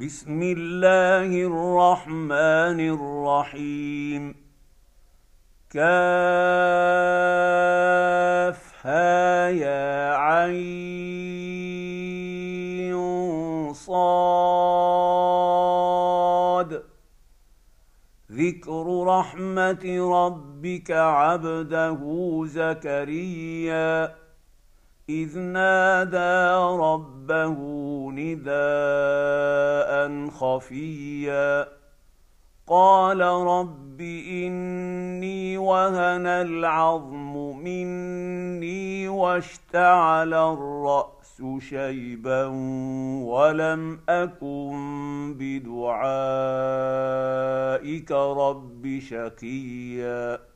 بسم الله الرحمن الرحيم. كافها يا عين صاد. ذكر رحمة ربك عبده زكريا. إذ نادى ربه نداء خفيا. قال رب إني وهن العظم مني واشتعل الرأس شيبا ولم أكن بدعائك رب شقيا.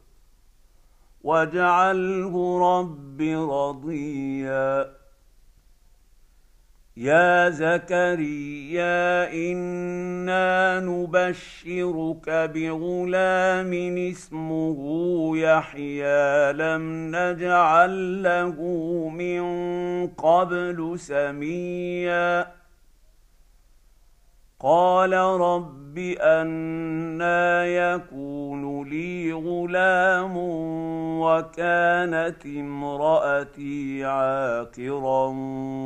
واجعله رب رضيا يا زكريا أنا نبشرك بغلام اسمه يحيى لم نجعل له من قبل سميا قال رب أنا يكون لي غلام وكانت امرأتي عاقرا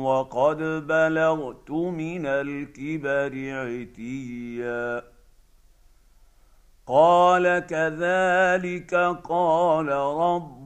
وقد بلغت من الكبر عتيا. قال كذلك قال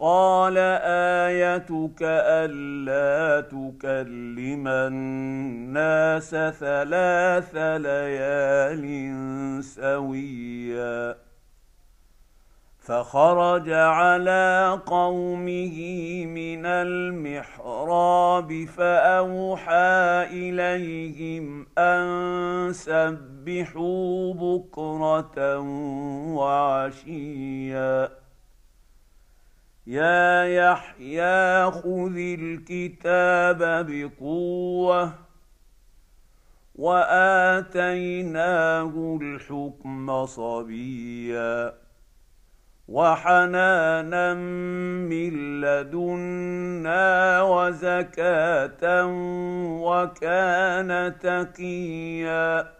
قال ايتك الا تكلم الناس ثلاث ليال سويا فخرج على قومه من المحراب فاوحى اليهم ان سبحوا بكره وعشيا يا يحيى خذ الكتاب بقوة وآتيناه الحكم صبيا وحنانا من لدنا وزكاة وكان تقيا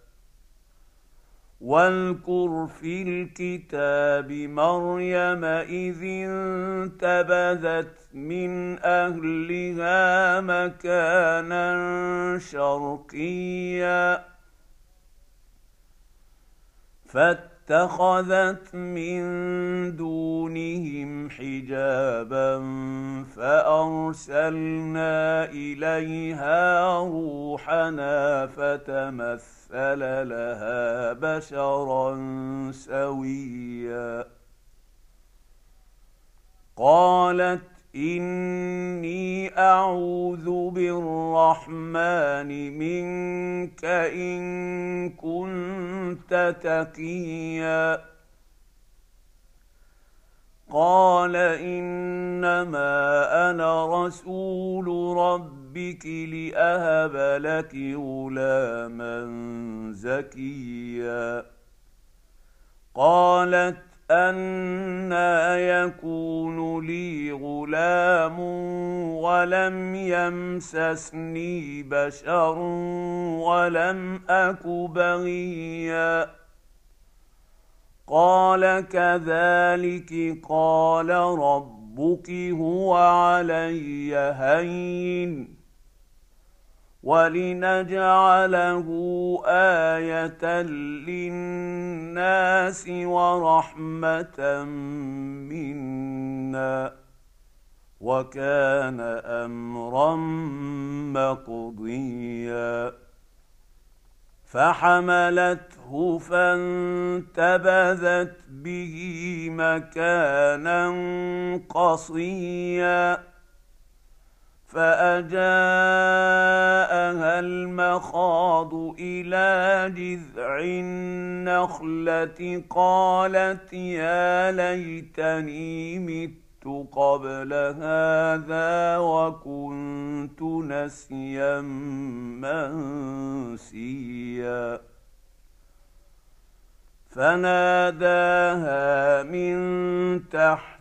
واذكر في الكتاب مريم إذ انتبذت من أهلها مكانا شرقيا. فاتخذت من دونهم حجابا فأرسلنا إليها روحنا فتمثل مثل لها بشرا سويا. قالت اني اعوذ بالرحمن منك ان كنت تقيا قال انما أنا رسول ربك لاهب لك غلاما زكيا قالت أنا يكون لي غلام ولم يمسسني بشر ولم اك بغيا قال كذلك قال ربك هو علي هين ولنجعله إيه للناس ورحمه منا وكان امرا مقضيا فحملته فانتبذت به مكانا قصيا فأجاءها المخاض إلى جذع النخلة قالت يا ليتني مت قبل هذا وكنت نسيا منسيا. فناداها من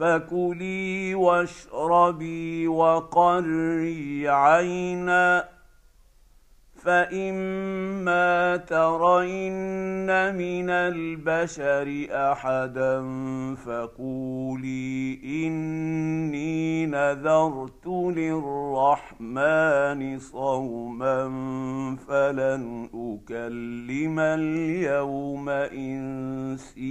فكلي واشربي وقري عينا فإما ترين من البشر أحدا فقولي إني نذرت للرحمن صوما فلن أكلم اليوم إنسيا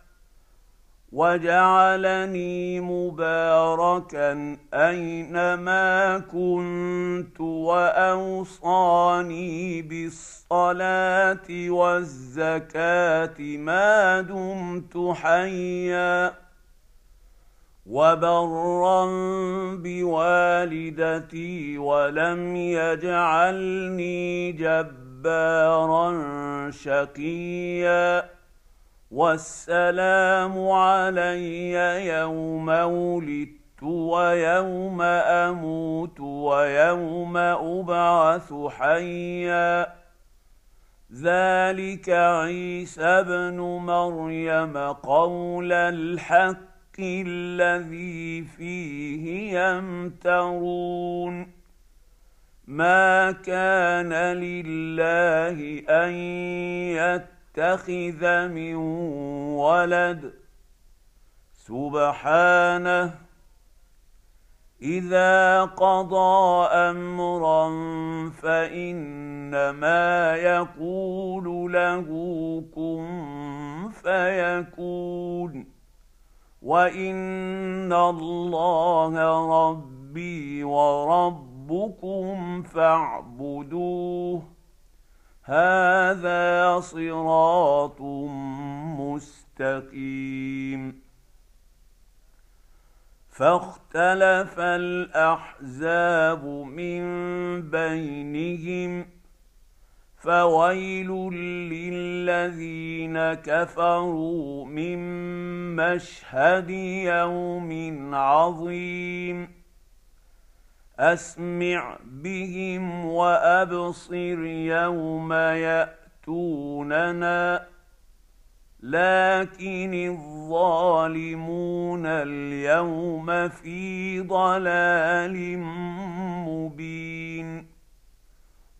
وجعلني مباركا اينما كنت واوصاني بالصلاه والزكاه ما دمت حيا وبرا بوالدتي ولم يجعلني جبارا شقيا والسلام علي يوم ولدت ويوم أموت ويوم أبعث حيا. ذلك عيسى ابن مريم قول الحق الذي فيه يمترون. ما كان لله أن يتقى يتخذ من ولد. سبحانه إذا قضى أمرا فإنما يقول له كن فيكون. وإن الله ربي وربكم فاعبدوه. هذا صراط مستقيم. فاختلف الأحزاب من بينهم فويل للذين كفروا من مشهد يوم عظيم. أسمع بهم وأبصر يوم يأتوننا. لكن الظالمون اليوم في ضلال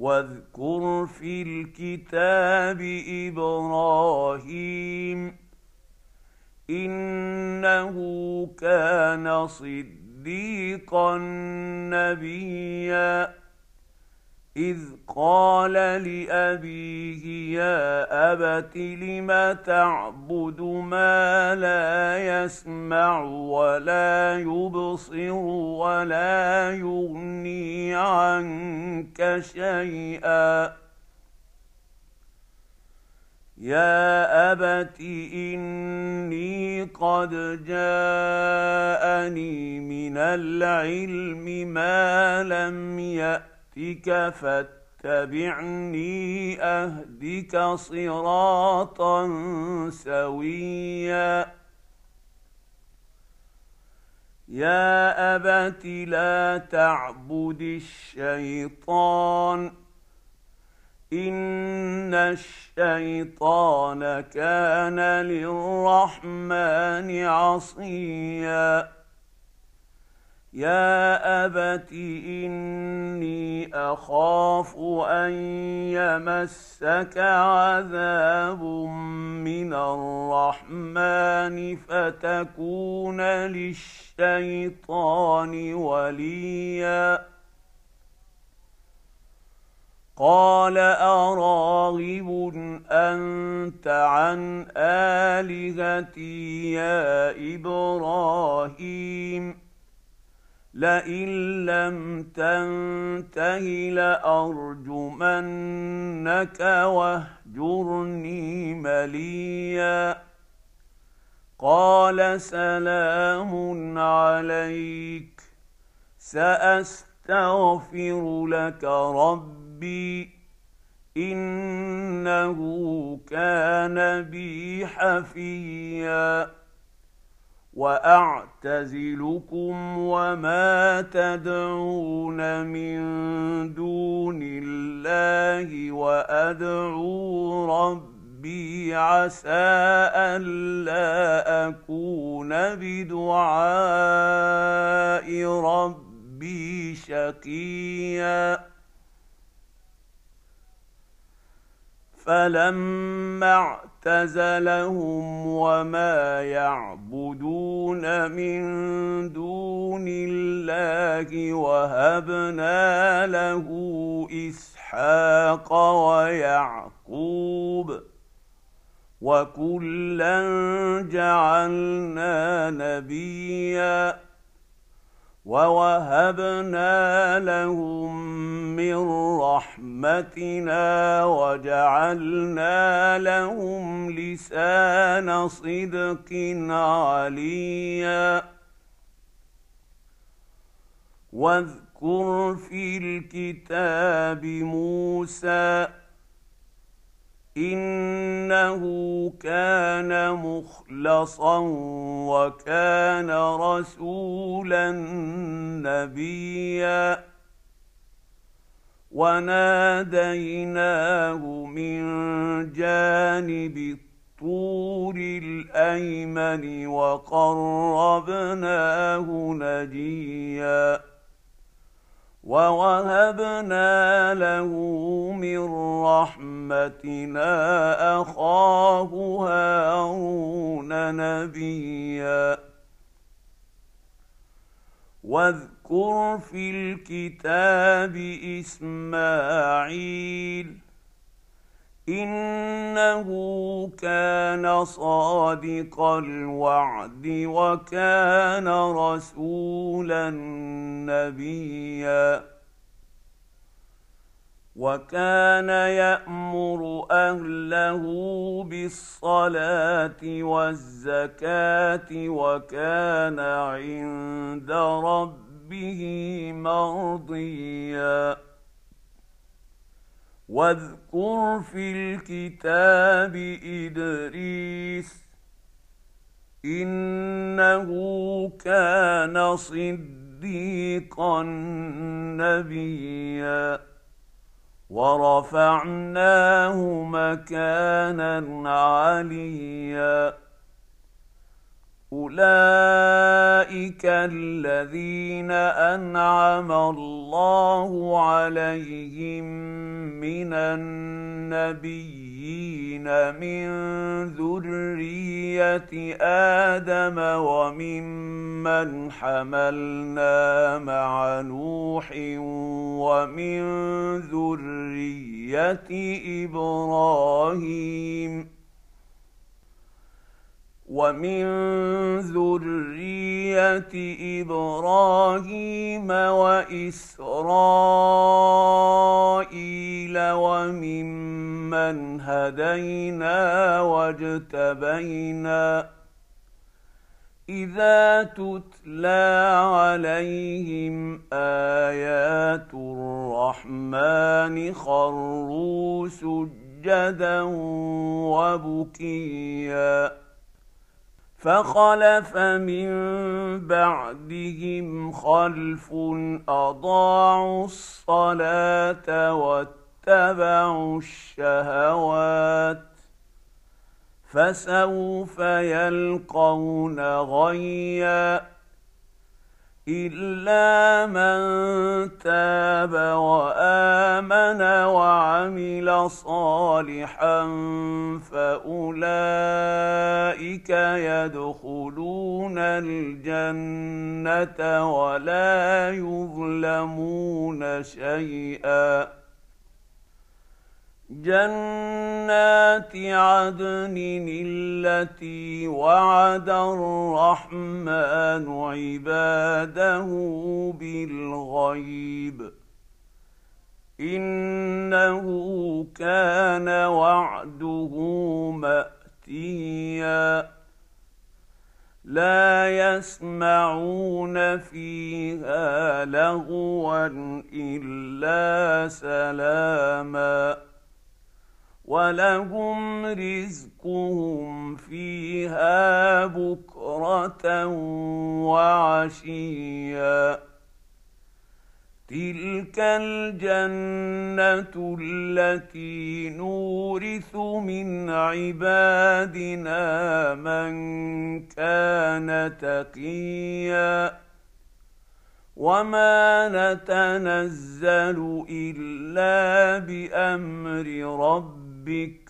واذكر في الكتاب إبراهيم إنه كان صديقا نبيا. اذ قال لابيه يا ابت لم تعبد ما لا يسمع ولا يبصر ولا يغني عنك شيئا؟ يا ابت اني قد جاءني من العلم ما لم يأت ربك فاتبعني أهدك صراطا سويا. يا أبت لا تعبد الشيطان إن الشيطان كان للرحمن عصيا. يا ابت اني اخاف ان يمسك عذاب من الرحمن فتكون للشيطان وليا قال اراغب انت عن الهتي يا إبراهيم لئن لم تنته لأرجمنك واهجرني مليا. قال سلام عليك سأستغفر لك ربي إنه كان بي حفيا. واعتزلكم وما تدعون من دون الله وادعو ربي عسى الا اكون بدعاء ربي شقيا فلما اعتزلهم وما يعبدون من دون الله وهبنا له إسحاق ويعقوب وكلا جعلنا نبيا ووهبنا لهم من رحمتنا وجعلنا لهم لسان صدق عليا واذكر في الكتاب موسى إنه كان مخلصا وكان رسولا نبيا. وناديناه من جانب الطور الأيمن وقربناه نجيا. ووهبنا له من رحمتنا أخاه هارون نبيا. واذكر في الكتاب إسماعيل إنه كان صادق الوعد وكان رسولا نبيا. وكان يأمر أهله بالصلاة والزكاة وكان عند ربه مرضيا. واذكر في الكتاب إدريس إنه كان صديقا نبيا ورفعناه مكانا عليا اولئك الذين انعم الله عليهم من النبيين من ذريه آدم وممن حملنا مع نوح ومن ذريه إبراهيم ومن ذرية إبراهيم وإسرائيل وممن هدينا واجتبينا إذا تتلى عليهم آيات الرحمن خروا سجدا وبكيا فخلف من بعدهم خلف أضاعوا الصلاة واتبعوا الشهوات فسوف يلقون غيا إلا من تاب وآمن وعمل صالحا فاولئك يدخلون الجنه ولا يظلمون شيئا جنات عدن التي وعد الرحمن عباده بالغيب إنه كان وعده مأتيا. لا يسمعون فيها لغوا إلا سلاما. ولهم رزقهم فيها بكرة وعشيا. تلك الجنه التي نورث من عبادنا من كان تقيا وما نتنزل الا بامر ربك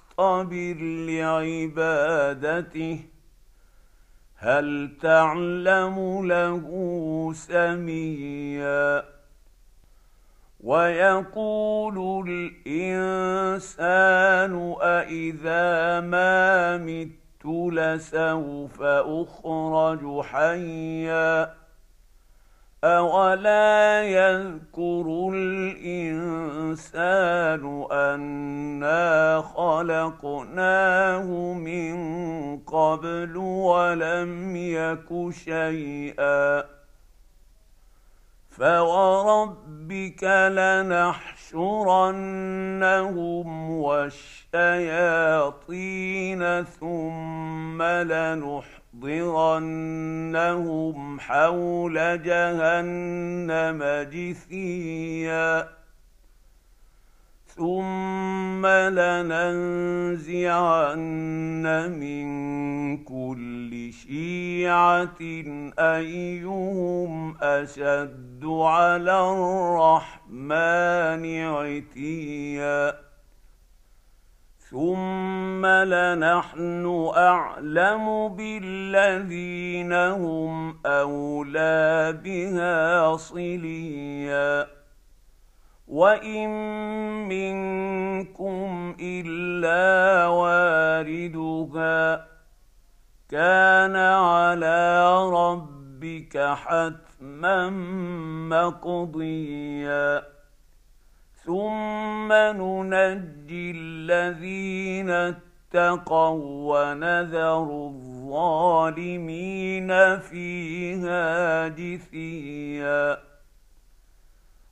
لعبادته. هل تعلم له سميا؟ ويقول الإنسان أإذا ما مت لسوف اخرج حيا؟ اولا يذكر الانسان انا خلقناه من قبل ولم يك شيئا فوربك لنحشرنهم والشياطين ثم لنحضرنهم حول جهنم جثيا. ثم لننزعن من كل شيعة أيهم أشد على الرحمن عتيا. ثم لنحن اعلم بالذين هم اولى بها صليا وان منكم الا واردها كان على ربك حتما مقضيا ثم ننجي الذين اتقوا ونذر الظالمين فيها جثيا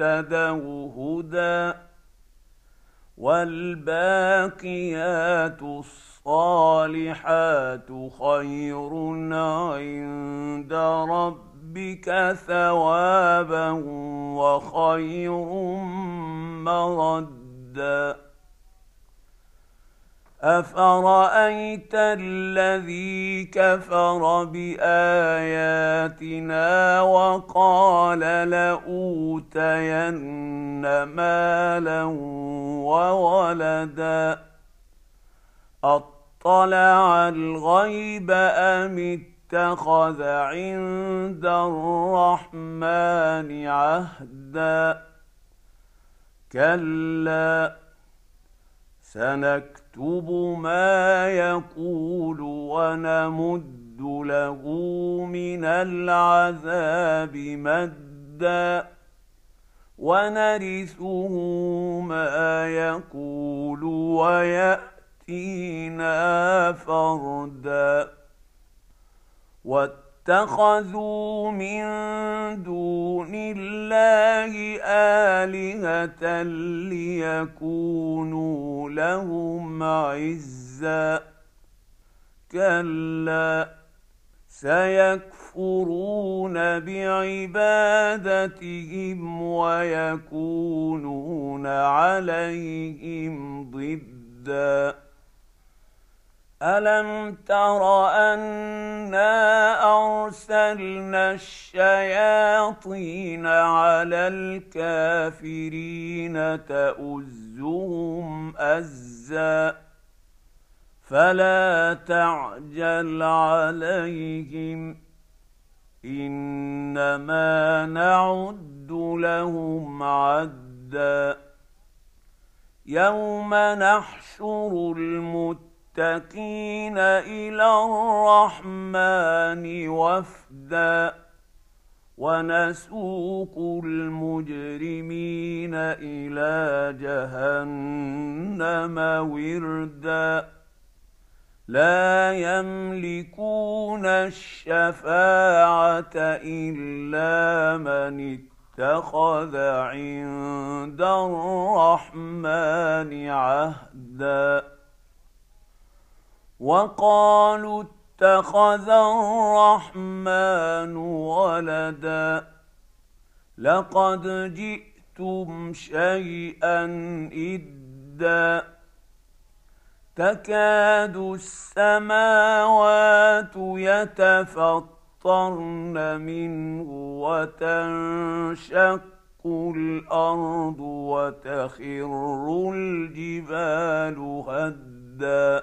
اهتدوا هدى والباقيات الصالحات خير عند ربك ثوابا وخير مردا افرايت الذي كفر باياتنا وقال لاوتين مالا وولدا اطلع الغيب ام اتخذ عند الرحمن عهدا كلا سنكتب نكتب ما يقول ونمد له من العذاب مدا ونرثه ما يقول ويأتينا فردا اتخذوا من دون الله آلهة ليكونوا لهم عزا كلا سيكفرون بعبادتهم ويكونون عليهم ضدا. الم تر انا ارسلنا الشياطين على الكافرين تؤزهم ازا فلا تعجل عليهم انما نعد لهم عدا يوم نحشر المتقين المتقين إلى الرحمن وفدا ونسوق المجرمين إلى جهنم وردا لا يملكون الشفاعة إلا من اتخذ عند الرحمن عهدا وقالوا اتخذ الرحمن ولدا لقد جئتم شيئا إدا تكاد السماوات يتفطرن منه وتنشق الأرض وتخر الجبال هدا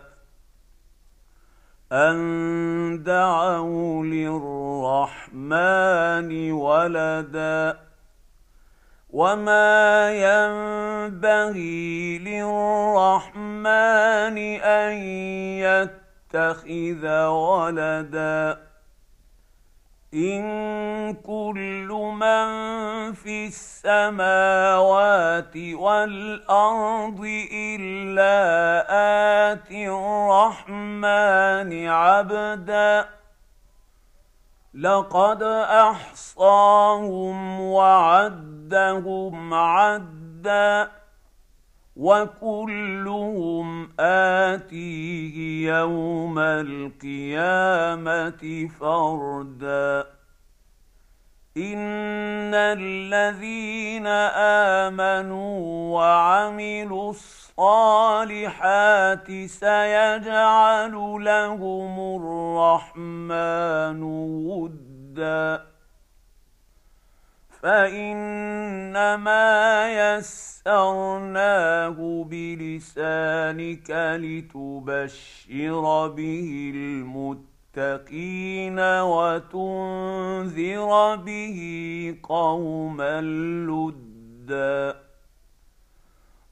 ان دعوا للرحمن ولدا وما ينبغي للرحمن ان يتخذ ولدا إن كل من في السماوات والأرض إلا اتي الرحمن عبدا. لقد أحصاهم وعدهم عدا. وكلهم آتيه يوم القيامة فردا. إن الذين آمنوا وعملوا الصالحات سيجعل لهم الرحمن ودا. فإنما يسرناه بلسانك لتبشر به المتقين وتنذر به قوما لُدًّا.